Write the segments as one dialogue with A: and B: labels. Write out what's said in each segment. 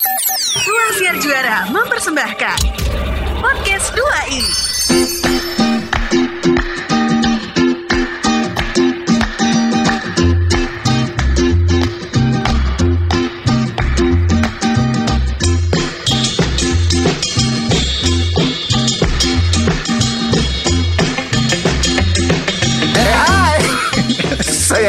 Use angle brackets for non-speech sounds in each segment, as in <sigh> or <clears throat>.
A: Ruang Siar Juara mempersembahkan Podcast 2 i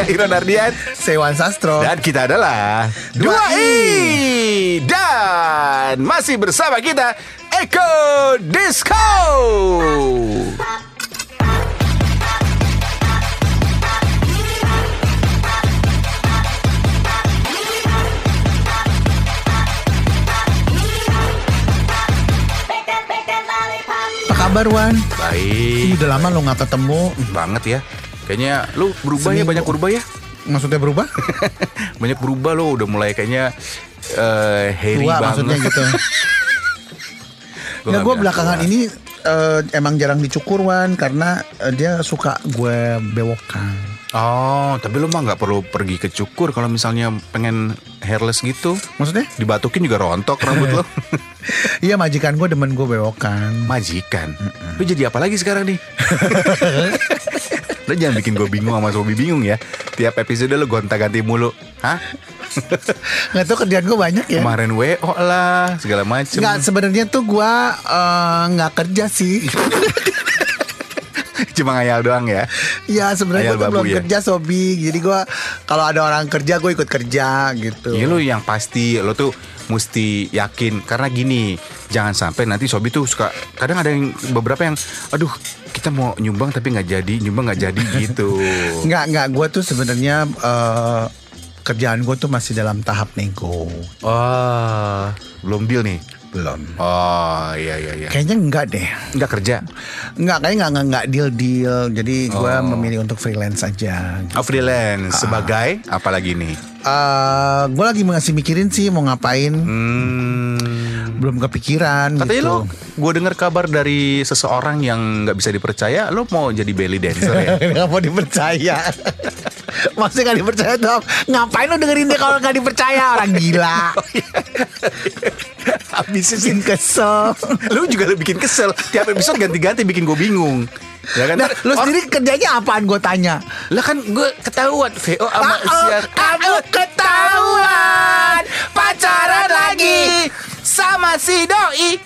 B: saya Iron Ardian
C: Sewan Sastro.
B: dan kita adalah
C: Dua
B: I dan masih bersama kita Eko Disco.
C: Apa kabar Wan? Ih,
B: Baik
C: udah lama lo nggak ketemu.
B: banget ya. Kayaknya lu berubah ya
C: Seminggu.
B: banyak berubah ya.
C: Maksudnya berubah? <laughs>
B: Banyak berubah lo udah mulai kayaknya eh hairy
C: Tua
B: banget.
C: maksudnya gitu. <laughs>
B: Gua
C: Nggak, gue belakangan
B: tua.
C: ini eh, emang jarang dicukur Wan karena eh, dia suka gue bewokan.
B: Oh, tapi lu mah nggak perlu pergi ke cukur kalau misalnya pengen hairless gitu.
C: Maksudnya?
B: Dibatukin juga rontok rambut lo. <laughs>
C: Iya majikan gue demen gue bewokan.
B: Majikan. Lu jadi apa lagi sekarang nih? Lu jangan bikin gue bingung sama Sobi bingung ya. Tiap episode lu gonta-ganti mulu. Hah? <laughs>
C: Nggak tahu kerjaan gue banyak ya.
B: Kemarin WO lah, segala macem.
C: Nggak sebenarnya tuh gue eh, nggak kerja sih. <laughs> <laughs>
B: Cuma ngayal doang ya.
C: Iya sebenarnya gue belum
B: ya?
C: kerja Sobi. Jadi gue kalau ada orang kerja gue ikut kerja gitu.
B: Iya lu yang pasti lu tuh mesti yakin karena gini jangan sampai nanti Sobi tuh suka kadang ada yang beberapa yang aduh kita mau nyumbang tapi nggak jadi nyumbang nggak jadi <laughs> gitu
C: Nggak nggak gue tuh sebenarnya eh, kerjaan gue tuh masih dalam tahap nego.
B: wah belum deal nih
C: Belum.
B: oh iya iya iya
C: Kayaknya enggak deh.
B: nggak kerja
C: Enggak, kayaknya enggak, enggak, enggak deal deal. Jadi gue
B: Oh.
C: memilih untuk freelance aja.
B: oh, freelance sebagai apa lagi nih
C: Eh, gue lagi masih mikirin sih mau ngapain.
B: hmm.
C: Belum kepikiran.
B: Katanya
C: gitu.
B: lo, gue dengar kabar dari seseorang yang nggak bisa dipercaya, lo mau jadi belly dancer ya? <laughs>
C: Nggak mau dipercaya. <laughs> Maksudnya gak dipercaya tuh Ngapain lu dengerin dia kalau gak dipercaya Orang gila <laughs> <laughs>
B: Habis
C: Bikin kesel
B: lo juga lo bikin kesel. Tiap episode ganti-ganti bikin gue bingung. Ya kan?
C: Nah lu sendiri kerjanya apaan gue tanya
B: lah kan gue ketahuan VO sama siar.
C: Kamu ketahuan Pacaran lagi
B: sama si doi.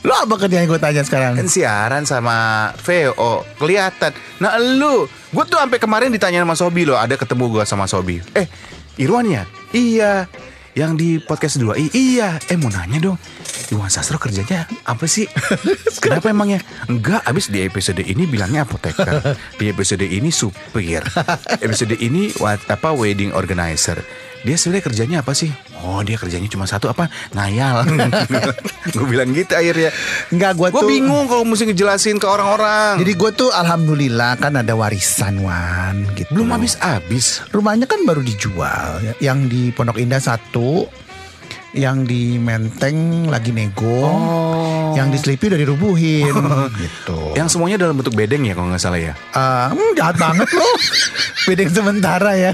C: Lu apa kerjanya gue tanya sekarang
B: Kan siaran sama VO kelihatan. Nah lu, gue tuh sampai kemarin ditanya sama Sobi lo, ada ketemu gue sama Sobi. Eh, Irwan ya? Iya. Yang di podcast 2 I, iya. Eh mau nanya dong, Iwan Sastro kerjanya apa sih? <laughs> Kenapa emangnya? Enggak, abis di episode ini bilangnya apoteker. Di episode ini supir. <laughs> Episode ini what, apa wedding organizer. Dia sebenarnya kerjanya apa sih? Oh dia kerjanya cuma satu apa? Ngayal. <laughs> gue bilang gitu akhirnya.
C: Enggak gue
B: Gue
C: tuh
B: bingung kalau mesti ngejelasin ke orang-orang.
C: Jadi gue tuh alhamdulillah kan ada warisan Wan gitu.
B: belum habis-habis.
C: Rumahnya kan baru dijual ya. Yang di Pondok Indah satu Yang di Menteng lagi nego
B: Oh.
C: Yang di Sleepy udah dirubuhin <laughs> gitu
B: Yang semuanya dalam bentuk bedeng ya kalau nggak salah ya.
C: Hmm, jahat banget loh <laughs> Bedeng sementara ya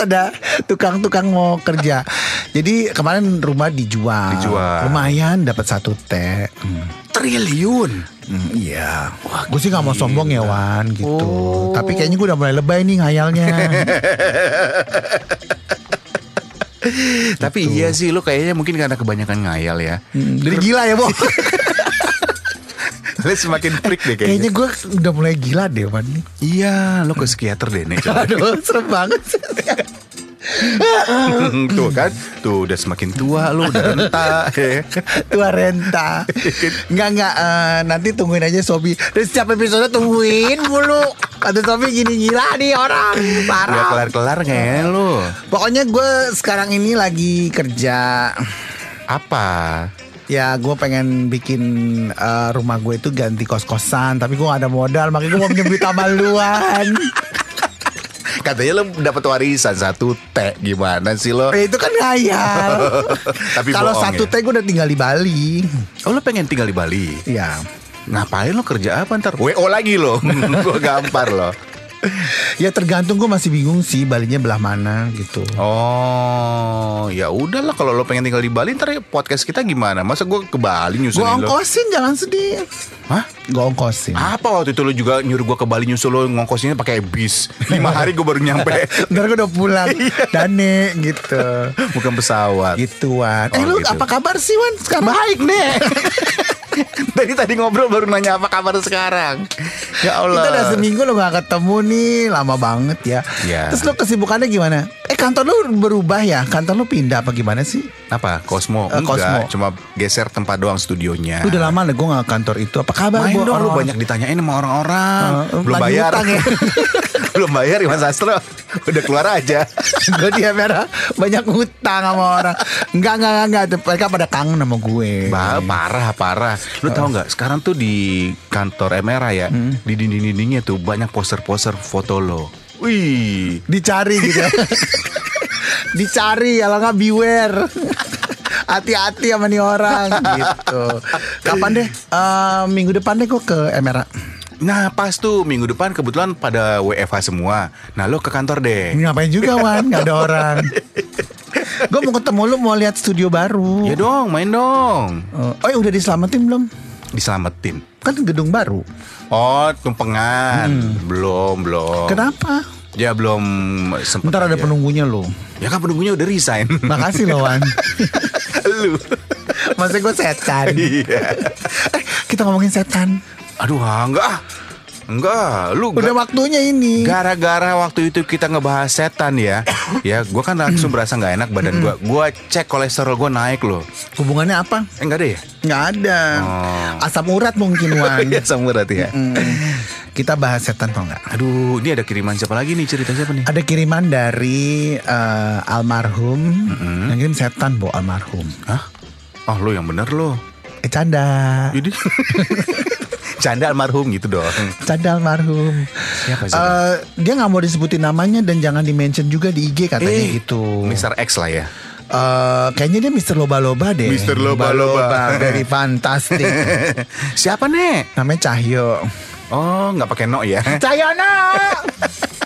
C: <laughs> ada tukang-tukang mau kerja Jadi kemarin rumah dijual
B: Dijual.
C: Lumayan dapat satu T Hmm.
B: Triliun.
C: Hmm, iya, gue sih nggak mau sombong ya Wan gitu.
B: Oh.
C: Tapi kayaknya gue udah mulai lebay nih ngayalnya. <laughs>
B: Tapi iya sih lu kayaknya mungkin karena kebanyakan ngayal ya.
C: Hmm, Jadi gila ya, Bo. <laughs>
B: Lu semakin freak deh
C: kayaknya
B: kayaknya.
C: gue udah mulai gila deh, Wan. nih.
B: Iya, lu ke psikiater deh nih.
C: Aduh, serem banget. <laughs>
B: tuh kan, tuh udah semakin tua lu udah renta. <laughs>
C: Tua renta. Enggak enggak eh, nanti tungguin aja Sobi. Dan setiap episode tungguin mulu. Kata Sobi gini gila nih orang.
B: Gak
C: Parah.
B: kelar-kelar nggak lu?
C: Pokoknya gue sekarang ini lagi kerja.
B: Apa?
C: Ya gue pengen bikin eh, rumah gue itu ganti kos-kosan Tapi gue gak ada modal Makanya gue mau pinjam duit amaluan <laughs>
B: Katanya lu dapat warisan satu T gimana sih lo?
C: Eh, Itu kan ngayal <laughs>
B: Tapi
C: Kalau satu
B: ya?
C: teh gue udah tinggal di Bali
B: Oh lu pengen tinggal di Bali?
C: Ya
B: Ngapain lo kerja apa ntar? WO lagi lo <laughs> Gue gampar lo <laughs>
C: Ya tergantung gue masih bingung sih Balinya belah mana gitu
B: Oh, ya udahlah kalau lo pengen tinggal di Bali ntar ya podcast kita gimana? Masa gue ke Bali
C: Gue
B: nyusulin lo?
C: ongkosin jangan sedih
B: Hah?
C: Gue ongkosin
B: Apa waktu itu lo juga nyuruh gue ke Bali nyusul lo ngongkosinnya pakai bis? Lima hari gue baru nyampe. <laughs>
C: Ntar gue udah pulang <laughs> Dane gitu
B: Bukan pesawat.
C: Gituan Eh
B: Oh,
C: lu
B: gitu.
C: apa kabar sih Wan sekarang?
B: Baik nih. <laughs> Tadi tadi ngobrol baru nanya apa kabar sekarang. Ya Allah.
C: Kita udah seminggu lo gak ketemu nih Lama banget ya
B: Ya.
C: Terus lo kesibukannya gimana? Eh kantor lo berubah ya? Kantor lo pindah apa gimana sih?
B: Apa? Cosmo?
C: Eh,
B: Enggak,
C: Cosmo.
B: cuma geser tempat doang studionya.
C: Udah lama nih gue gak kantor itu Apa kabar?
B: Main
C: gua
B: dong
C: orang-orang?
B: banyak ditanyain sama orang-orang.
C: Oh,
B: Belum bayar.
C: utang ya? <laughs> <laughs>
B: Belum bayar Iwan Sastro. Udah keluar aja. <laughs>
C: gue dia merah banyak utang sama orang enggak enggak enggak, enggak. mereka pada kangen sama gue
B: Ba- parah parah. Lu tahu nggak? Sekarang tuh di kantor Emera ya,
C: Hmm.
B: di dinding-dindingnya tuh banyak poster-poster foto lo. Wih,
C: dicari gitu ya <laughs> dicari kalau nggak beware hati-hati sama nih orang gitu kapan deh Eh, minggu depan deh gue ke Emera
B: Nah pas tuh minggu depan kebetulan pada WFH semua. Nah lo ke kantor deh.
C: Ngapain juga Wan? Nggak ada orang. <laughs> Gue mau ketemu lu mau lihat studio baru.
B: Ya dong main dong.
C: Oh eh, udah diselamatin belum?
B: Diselamatin.
C: Kan gedung baru.
B: Oh tumpengan. Belum belum.
C: Kenapa?
B: Ya belum sempet
C: ntar ada
B: aja.
C: penunggunya lo.
B: Ya kan penunggunya udah resign.
C: Makasih loh Wan. <laughs>
B: Lu.
C: Masa gue setan. <laughs>
B: Iya.
C: Eh kita ngomongin setan
B: Aduh ah, enggak ah. Enggak Lu
C: Udah
B: ga-
C: waktunya ini.
B: Gara-gara waktu itu kita ngebahas setan ya. <coughs> Ya gue kan langsung berasa nggak enak badan gue Gue cek kolesterol gue naik loh.
C: Hubungannya apa?
B: Eh enggak ada ya?
C: Nggak ada.
B: Oh.
C: Asam urat mungkin <laughs> Wan.
B: Iya sama berarti ya.
C: Hmm. Kita bahas setan kok nggak?
B: Aduh ini ada kiriman siapa lagi nih? Cerita siapa nih?
C: Ada kiriman dari eh, almarhum. Yang kirim setan bu almarhum.
B: Hah? Oh lo yang bener lo.
C: Eh canda.
B: Jadi <laughs> Canda almarhum gitu dong
C: Canda almarhum
B: Siapa sih?
C: Eh, Dia nggak mau disebutin namanya Dan jangan di-mention juga di IG katanya
B: Eh,
C: gitu
B: Mr. X lah ya
C: Eh, Kayaknya dia Mr. Loba-Loba deh
B: Mr. Loba-Loba.
C: Dari fantastik <laughs>
B: Siapa nih?
C: Namanya Cahyo
B: Oh nggak pakai no ya
C: Cahyono <laughs>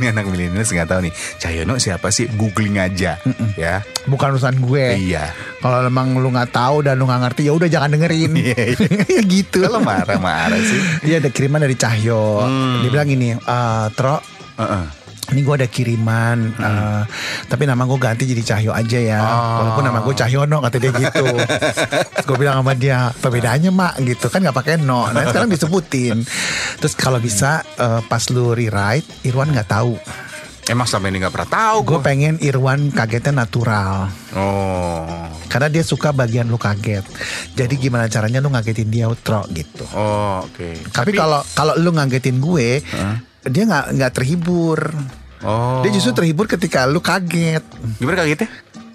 B: Ini anak milenial nggak tahu nih Cahyono siapa sih? Googling aja Ya
C: Bukan urusan gue
B: Iya
C: Kalau emang lu nggak tahu dan lu nggak ngerti ya udah jangan dengerin.
B: Iya, <laughs>
C: gitu.
B: Kalau marah-marah sih
C: Dia ada kiriman dari Cahyo.
B: Hmm.
C: Dia bilang gini, "Eh, Tro,
B: Heeh.
C: Ini gue ada kiriman, eh, tapi nama gue ganti jadi Cahyo aja ya.
B: Hmm. Oh.
C: Walaupun nama gue Cahyono kata dia gitu. gue bilang sama dia, perbedaannya mak gitu kan nggak pakai no. Nah sekarang disebutin. Terus kalau bisa eh, pas lu rewrite, Irwan nggak tahu.
B: Emang sampai ini nggak pernah tahu
C: Gue pengen Irwan kagetnya natural.
B: Oh
C: Karena dia suka bagian lu kaget. Jadi gimana caranya lu ngagetin dia outro gitu.
B: Oh oke
C: Tapi kalau kalau lu ngagetin gue, dia nggak nggak terhibur.
B: Oh
C: Dia justru terhibur ketika lu kaget.
B: Gimana kagetnya?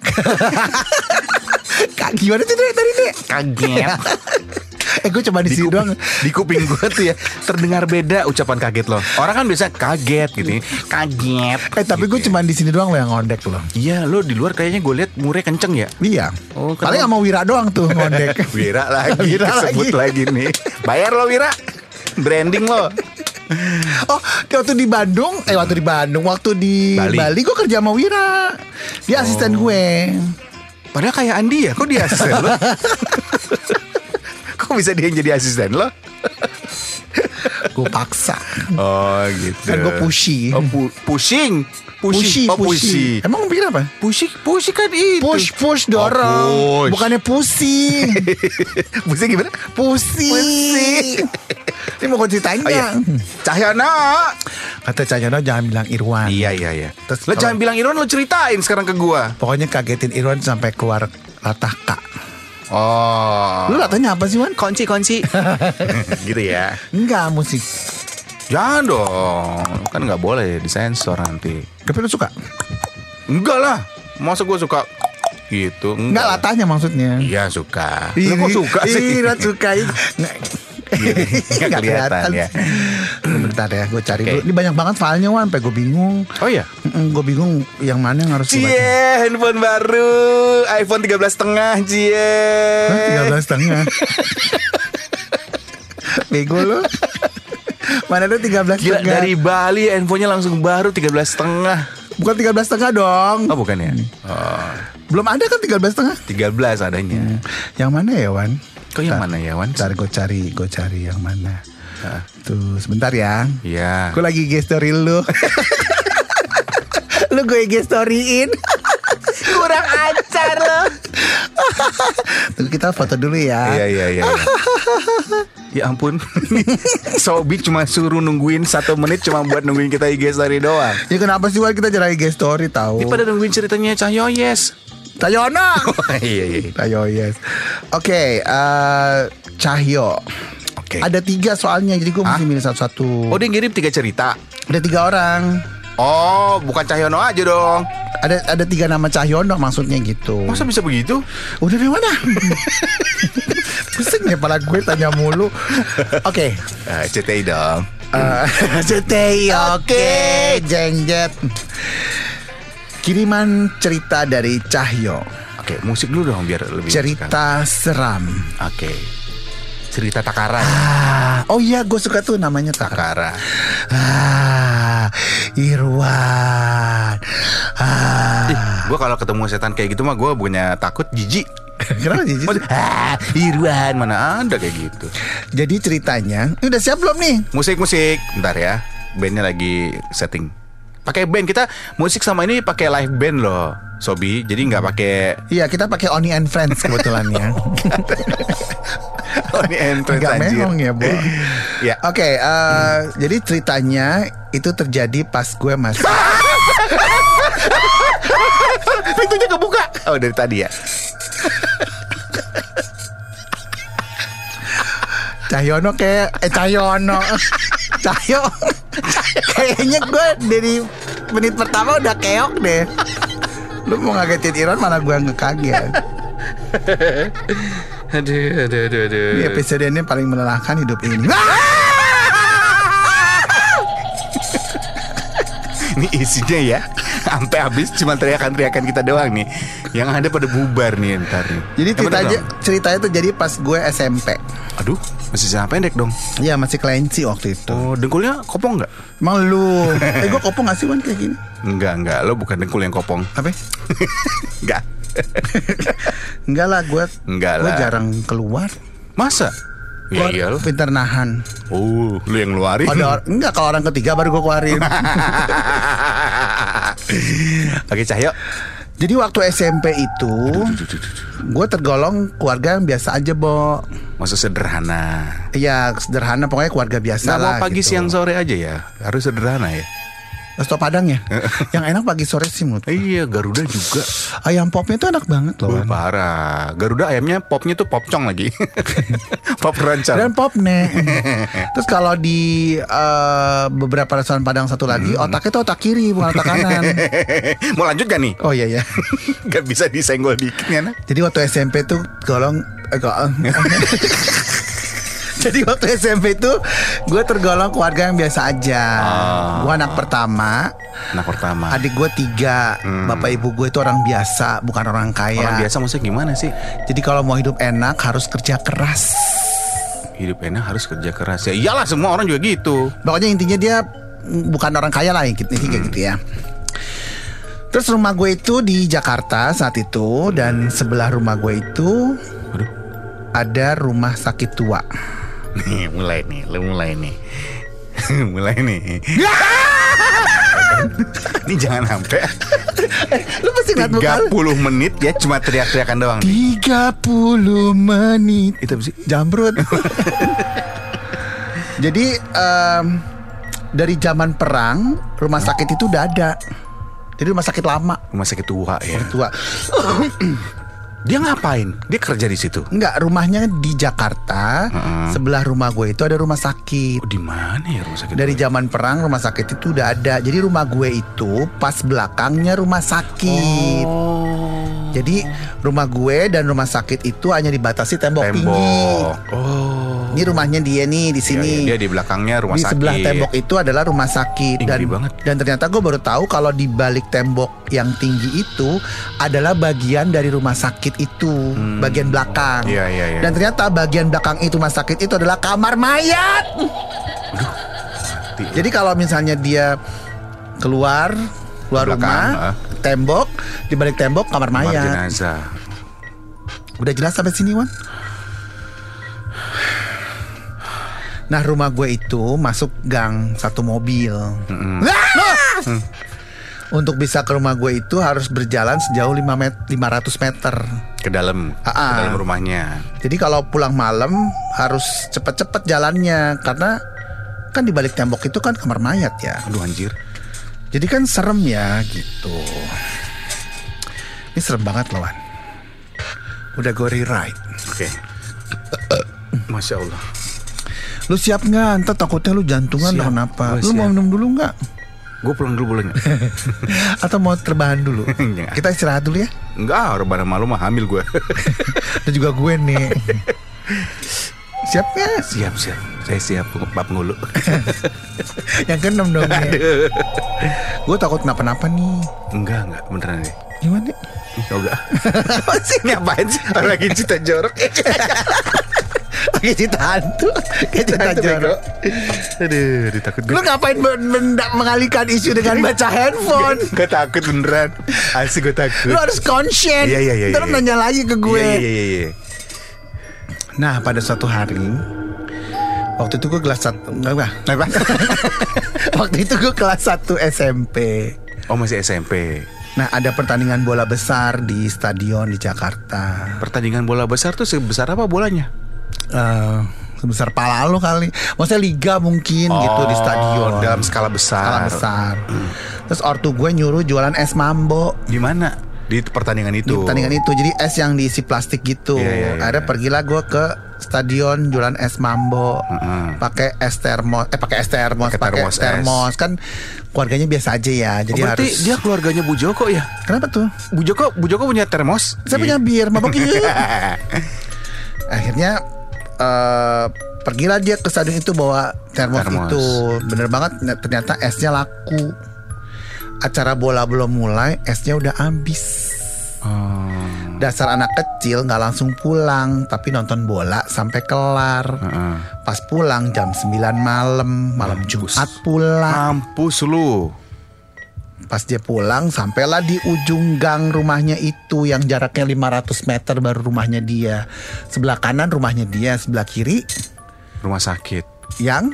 B: <laughs>
C: Kak gimana sih Dre, tadi deh?
B: Kaget <laughs>
C: Eh gue coba di sini doang.
B: di kuping gue tuh ya terdengar beda ucapan kaget lo. Orang kan biasa kaget gitu, ya. kaget.
C: Eh tapi gue
B: Gitu ya.
C: cuma di sini doang lo yang ngondek lo.
B: Iya, lo di luar kayaknya gue lihat murnya kenceng ya.
C: Iya.
B: Oh,
C: Paling sama Wira doang tuh ngondek. <laughs>
B: Wira lagi,
C: Wira
B: disebut lagi. nih. Bayar lo Wira, branding lo. <laughs>
C: oh, waktu di Bandung, eh waktu di Bandung, waktu di
B: Bali.
C: Bali, gue kerja sama Wira. Dia asisten gue.
B: Padahal kayak Andi ya, kok dia asisten lo? <laughs> kok bisa dia yang jadi asisten lo?
C: Gue paksa.
B: Oh gitu.
C: Kan gue pushy.
B: Oh, pu- pushing.
C: Pushy,
B: oh,
C: pushy.
B: pushy.
C: Emang pikir apa?
B: Pushy, pushy kan itu.
C: Push, push, dorong.
B: Oh, push.
C: Bukannya pusing. <laughs>
B: Pusing gimana?
C: pusing. Ini mau gue ceritain
B: Oh iya.
C: nggak?
B: Cahyono.
C: Kata Cahyono jangan bilang Irwan.
B: Iya iya iya.
C: Terus
B: lo
C: kalau-
B: jangan bilang Irwan lo ceritain sekarang ke gua.
C: Pokoknya kagetin Irwan sampai keluar latah kak.
B: Oh.
C: Lu latahnya apa sih Wan?
B: kunci kunci. <laughs> <laughs> gitu ya.
C: Enggak musik.
B: Jangan dong. Kan nggak boleh disensor nanti.
C: Tapi lu suka?
B: Enggak lah. Masa gua suka gitu?
C: Enggak latahnya maksudnya.
B: Iya suka.
C: Ih,
B: Lo kok suka sih?
C: Irwan suka. Nggak
B: kelihatan ya.
C: Bentar ya, gue cari
B: Oke.
C: dulu. Ini banyak banget filenya Wan, sampai gue bingung.
B: Oh iya.
C: gue bingung yang mana yang harus gue.
B: Cie, handphone baru, iPhone 13 setengah, cie.
C: Hah, 13 setengah. <laughs> Bego lu. Mana ada 13
B: Gila
C: setengah.
B: dari Bali handphonenya langsung baru 13 setengah.
C: Bukan 13 setengah dong.
B: Oh bukan ya? Oh,
C: Belum ada kan 13 setengah?
B: 13 adanya.
C: Yang mana ya Wan?
B: Kok yang mana ya Wan?
C: Ntar gue cari, gue cari yang mana. Tuh sebentar ya.
B: Iya.
C: Gue lagi IG story lu. <laughs> lu gue IG storyin.
B: kurang ajar lo. <laughs>
C: Tunggu kita foto dulu ya.
B: Iya iya iya. <laughs> ya ampun. <laughs> Sobi cuma suruh nungguin satu menit cuma buat nungguin kita IG story doang.
C: Ya kenapa sih Wan kita jarang IG story tahu?
B: Ini pada nungguin ceritanya Cahyo yes.
C: Tayono. <laughs>
B: iya iya.
C: Tayo yes. Oke, eh, Cahyo.
B: Oke.
C: Ada tiga soalnya, jadi gue mesti milih satu-satu.
B: Oh dia ngirim tiga cerita.
C: Ada tiga orang.
B: Oh bukan Cahyono aja dong.
C: Ada ada tiga nama Cahyono maksudnya gitu.
B: Masa bisa begitu?
C: Udah dari mana? <laughs> Pusing ya pala gue tanya mulu. Oke.
B: Uh, CTI dong. <laughs>
C: Eh, CTI oke, jeng jet. Kiriman cerita dari Cahyo.
B: Oke musik dulu dong biar lebih
C: Cerita seram.
B: musikal. Oke. Cerita Takara.
C: Ah, oh iya, gue suka tuh namanya Takra.
B: Takara.
C: Ah, Irwan. Ah,
B: Gue kalau ketemu setan kayak gitu mah gue bukannya takut jijik. <laughs>
C: kenapa Jiji?
B: Maksud, ah, Irwan mana ada kayak gitu.
C: Jadi ceritanya, udah siap belum nih?
B: Musik musik, bentar ya. Bandnya lagi setting. Pakai band kita musik sama ini pakai live band loh, Sobi. Jadi nggak pakai
C: Iya, kita pakai Oni and Friends kebetulan <laughs> <laughs> ya.
B: oh, entrance anjir.
C: memang ya, Bo.
B: Ya.
C: Oke, eh, jadi ceritanya itu terjadi pas gue masih <laughs>
B: Pintunya kebuka. Oh dari tadi ya.
C: Cahyono kayak eh Cahyono. Cahyo. Kayaknya gue dari menit pertama udah keok deh. Lu mau ngagetin Iron malah gue ngekaget.
B: Aduh, aduh, aduh, aduh.
C: Ini episode ini paling melelahkan hidup ini. <laughs>
B: Ini isinya ya Sampai habis cuma teriakan-teriakan kita doang nih Yang ada pada bubar nih ntar nih
C: Jadi
B: Yang bener
C: ceritanya tuh jadi pas gue SMP.
B: Aduh masih sangat pendek dong
C: Iya masih kelenci waktu itu.
B: Oh dengkulnya kopong nggak?
C: Emang lu Eh gue kopong gak sih Wan kayak gini
B: Enggak enggak Lo bukan dengkul yang kopong
C: Apa? <laughs>
B: Enggak <laughs>
C: Enggak lah gue
B: Enggak
C: Gue
B: lah.
C: jarang keluar.
B: Masa? Ya
C: Gua
B: iya
C: Pinter nahan.
B: Oh lu yang ngeluarin?
C: Ada or- Enggak kalau orang ketiga baru gue keluarin. <laughs>
B: Oke Cahyo.
C: Jadi waktu SMP itu Gue tergolong keluarga yang biasa aja Bo.
B: Masa sederhana?
C: Iya sederhana pokoknya keluarga biasa
B: Nggak
C: lah
B: mau pagi
C: gitu.
B: siang sore aja ya? Harus sederhana ya
C: Resto Padang ya? <laughs> Yang enak pagi sore sih menurut.
B: Iya Garuda juga.
C: Ayam popnya tuh enak banget loh
B: Oh, parah. Garuda ayamnya popnya tuh popcong lagi. <laughs> Pop rancang.
C: Dan pop nih <laughs> Terus kalau di eh, beberapa restoran Padang satu lagi
B: Hmm.
C: Otaknya tuh otak kiri bukan otak kanan.
B: Mau lanjut gak nih?
C: Oh iya ya
B: Gak bisa disenggol dikit ya?
C: Jadi waktu SMP tuh golong eh, Jadi waktu SMP tuh gue tergolong keluarga yang biasa aja.
B: Ah.
C: Gue anak pertama,
B: Anak pertama
C: adik gue tiga, bapak ibu gue itu orang biasa, bukan orang kaya.
B: Hmm. Orang biasa maksudnya gimana sih?
C: Jadi kalau mau hidup enak harus kerja keras.
B: Hidup enak harus kerja keras Ya iyalah semua orang juga gitu
C: Pokoknya intinya dia bukan orang kaya lah gitu, kayak
B: Hmm.
C: gitu ya. Terus rumah gue itu di Jakarta saat itu dan sebelah rumah gue itu
B: Waduh
C: ada rumah sakit tua.
B: Nih mulai nih Lu mulai nih. <laughs> Mulai nih. Ini jangan sampai.
C: Lu pasti ngeliat muka lu.
B: 30 menit ya Cuma teriak-teriakan doang nih.
C: 30 menit.
B: Itu?
C: Jamrut. <laughs> Jadi em, Dari zaman perang Rumah sakit itu udah ada. Jadi rumah sakit lama.
B: Rumah sakit tua ya.
C: Tua <clears throat>
B: Dia ngapain? Dia kerja di situ?
C: Enggak rumahnya di Jakarta. Sebelah rumah gue itu ada rumah sakit.
B: Oh, di mana ya rumah sakit
C: Dari zaman perang rumah sakit itu udah ada. Jadi rumah gue itu Pas belakangnya rumah sakit.
B: Oh
C: Jadi rumah gue dan rumah sakit itu hanya dibatasi tembok, tinggi.
B: Tembok Oh
C: Ini rumahnya dia nih di sini.
B: Iya, iya, dia di belakangnya rumah
C: di
B: sakit.
C: sebelah tembok itu adalah rumah sakit dan
B: banget.
C: dan ternyata gue baru tahu kalau di balik tembok yang tinggi itu adalah bagian dari rumah sakit itu, bagian belakang.
B: Iya, iya, iya.
C: Dan ternyata bagian belakang itu rumah sakit itu adalah kamar mayat.
B: mati.
C: Jadi kalau misalnya dia keluar keluar
B: Belakang,
C: rumah,
B: ah.
C: tembok, di balik tembok kamar
B: Kamar
C: mayat.
B: jenazah.
C: Udah jelas sampai sini, Wan? Nah, rumah gue itu masuk gang satu mobil. Ah! Untuk bisa ke rumah gue itu harus berjalan sejauh 5 met 500 meter.
B: Ke dalam,
C: Ah,
B: ke
C: ah.
B: dalam rumahnya.
C: Jadi kalau pulang malam harus cepet-cepet jalannya karena kan di balik tembok itu kan kamar mayat ya.
B: Aduh anjir.
C: Jadi kan serem ya gitu. Ini serem banget loh Wan. Udah gue rewrite.
B: Oke. <coughs> Masya Allah.
C: Lu siap nggak? Ntar takutnya lu jantungan
B: Siap,
C: atau kenapa? Lu mau minum dulu nggak?
B: Gue pulang dulu boleh nggak? <laughs>
C: Atau mau terbahan dulu? <laughs> Kita istirahat dulu ya.
B: Enggak, orang malu mah hamil gue. <laughs>
C: Dan juga gue nih. siap nggak?
B: siap, siap. Saya siap bab ngulu.
C: Yang keenam dong ya. Gue takut kenapa-napa nih.
B: enggak, enggak. Beneran deh.
C: Gimana?
B: Apa sih? Ini apaan sih? Lagi cerita jorok.
C: Kayak cerita hantu. Kayak
B: Hantu,
C: jorok.
B: Aduh, aduh, takut gue.
C: Lu ngapain men- men- mengalihkan isu dengan baca handphone? <laughs>
B: Gue takut beneran. Asik gue takut.
C: Lu harus conscious.
B: Iya, iya, iya,
C: lu
B: iya.
C: nanya lagi ke gue.
B: Iya, iya, iya, iya.
C: Nah pada suatu hari Waktu itu gue <laughs> kelas satu Enggak enggak. Waktu itu gue kelas 1 SMP
B: Oh masih SMP.
C: Nah ada pertandingan bola besar di stadion di Jakarta
B: Pertandingan bola besar tuh sebesar apa bolanya?
C: Eh, Sebesar pala lo kali Maksudnya liga mungkin gitu di stadion
B: Oh, dalam skala besar.
C: Skala besar Terus ortu gue nyuruh jualan es mambo
B: Di mana? Di pertandingan
C: di
B: itu.
C: pertandingan itu jadi es yang diisi plastik gitu
B: Iya, iya, iya,
C: akhirnya
B: iya.
C: pergilah gue ke stadion jualan es mambo pakai es termos eh pakai es termos
B: Pakai termos
C: termos, kan keluarganya biasa aja ya
B: Oh,
C: jadi
B: berarti
C: harus
B: dia keluarganya Bu Joko ya?
C: kenapa tuh
B: Bu Joko, Bu Joko punya termos?
C: saya punya bir mabok <laughs> akhirnya eh pergilah dia ke stadion itu bawa termos,
B: Termos.
C: itu bener banget ternyata esnya laku acara bola belum mulai esnya udah habis
B: Oh.
C: Dasar anak kecil nggak langsung pulang Tapi nonton bola sampai kelar
B: Heeh.
C: Pas pulang jam 9 malam Malam Jumat pulang
B: Mampus lu.
C: Pas dia pulang sampailah di ujung gang rumahnya itu Yang jaraknya 500 meter baru rumahnya dia Sebelah kanan rumahnya dia Sebelah kiri
B: Rumah sakit.
C: yang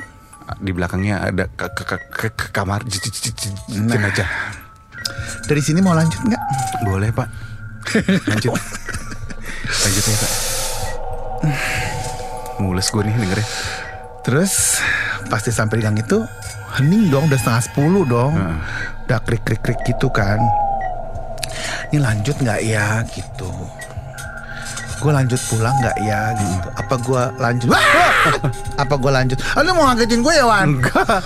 B: Di belakangnya ada ke, ke, ke, ke- ke kamar j- j- j- j-
C: Nah.
B: jenazah.
C: Dari sini mau lanjut nggak?
B: Boleh pak. Lanjut. Lanjut ya pak. Mules gue nih dengernya.
C: Terus pasti sampai di gang itu hening dong udah setengah sepuluh dong
B: Heeh.
C: udah krik krik krik gitu kan ini lanjut nggak ya gitu gue lanjut pulang nggak ya gitu apa gue lanjut Wah! apa gue lanjut ah, lu mau ngagetin gue ya Wan
B: Enggak.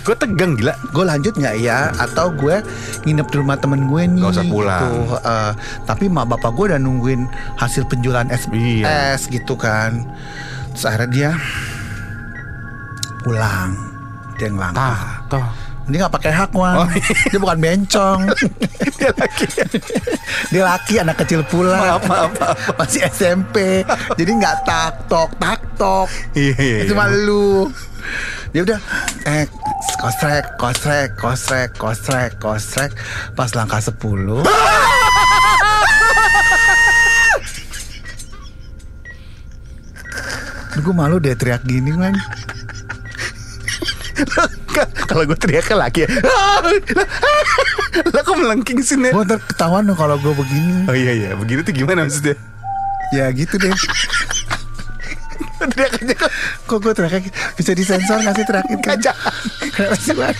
B: gue tegang gila.
C: gue lanjut nggak ya atau gue nginep di rumah temen gue nih
B: Nggak usah pulang.
C: gitu. Eh, tapi mak bapak gue udah nungguin hasil penjualan es
B: Iya.
C: es gitu kan terus akhirnya dia pulang dia ngelangkah Ini nggak pakai hak Wan.
B: Oh, iya.
C: Dia bukan bencong. <laughs>
B: Dia lagi.
C: Dia laki anak kecil pula.
B: Maaf, maaf, maaf.
C: Masih SMP Jadi nggak tak tok tak tok
B: Iya, iya, iya.
C: Cuma lu Dia udah Eh Kosrek Kosrek Kosrek Kosrek Kosrek. Pas langkah 10 Gue malu deh teriak gini man <laughs> <laughs>
B: Kalau gue teriaknya lagi ya. <laughs> Lah kok melengking sih Nek?
C: Gue ntar ketahuan dong kalau gue begini
B: Oh iya iya, begini tuh gimana maksudnya?
C: Ya gitu deh
B: Teriak aja kok.
C: Kok gue gitu? Bisa disensor gak sih teriakin kan? Kenapa sih Wan?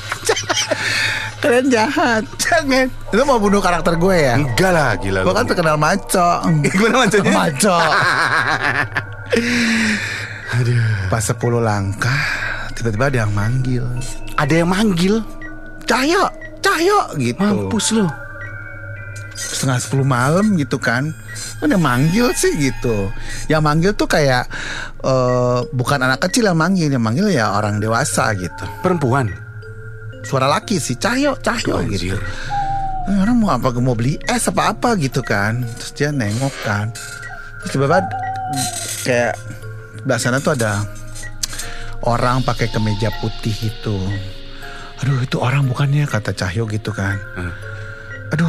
C: Kalian jahat
B: Jangan.
C: Lu mau bunuh karakter gue ya?
B: Enggak lah, gila
C: Gue kan terkenal maco <laughs>
B: Gimana macamnya?
C: Maco
B: Aduh.
C: Pas 10 langkah Tiba-tiba ada yang manggil
B: Ada yang manggil.
C: Cahyo Cahyo gitu
B: Mampus lu.
C: Setengah 10 malam gitu kan Ada manggil sih gitu Yang manggil tuh kayak eh, Bukan anak kecil yang manggil Yang manggil ya orang dewasa gitu
B: Perempuan.
C: Suara laki sih Cahyo Cahyo gitu
B: Anjir.
C: Eh, orang mau apa mau beli es apa apa gitu kan terus dia nengok kan terus tiba-tiba kayak sebelah sana tuh ada orang pakai kemeja putih itu. Aduh itu orang bukannya kata Cahyo gitu kan.
B: Hmm.
C: Aduh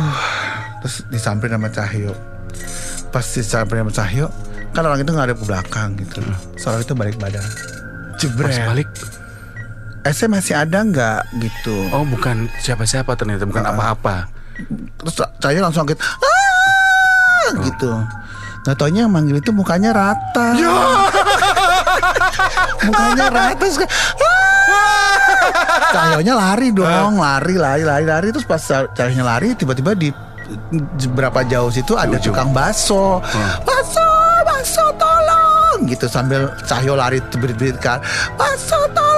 C: terus disamperin sama Cahyo. Pas disamperin sama Cahyo kan orang itu nggak ada ke belakang gitu. Soalnya itu balik badan.
B: Pas
C: Jebret.
B: balik,
C: SM masih ada nggak gitu.
B: oh bukan siapa-siapa ternyata, bukan apa-apa.
C: Terus Cahyo langsung kaget ah gitu. Nah taunya yang manggil itu mukanya rata. Mukanya <laughs> rata "Ah!" Cahyonya lari dong, lari, lari, lari, lari. Terus pas Cahyonya lari, tiba-tiba di berapa jauh situ ada
B: ujung.
C: tukang bakso. Bakso, bakso, tolong gitu sambil Cahyo lari berit-berit kan. Bakso, tolong,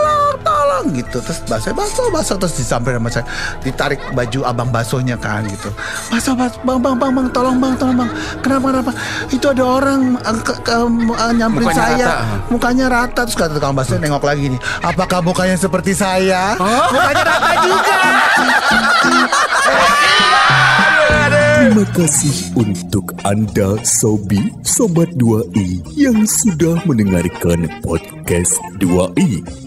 C: tolong gitu. Terus bakso, bakso, bakso terus disamperin sama saya, ditarik baju abang baksonya kan gitu. Bakso, bakso, bang, bang, bang, bang, tolong bang, tolong bang. Kenapa, kenapa? Itu ada orang eh, ke, ke, eh, nyamperin
B: Mukanya
C: saya,
B: rata.
C: mukanya rata. Terus kata tukang bakso nengok lagi nih. Apakah mukanya seperti saya? Mukanya rata juga.
D: Terima kasih untuk Anda Sobi Sobat 2i yang sudah mendengarkan podcast 2i.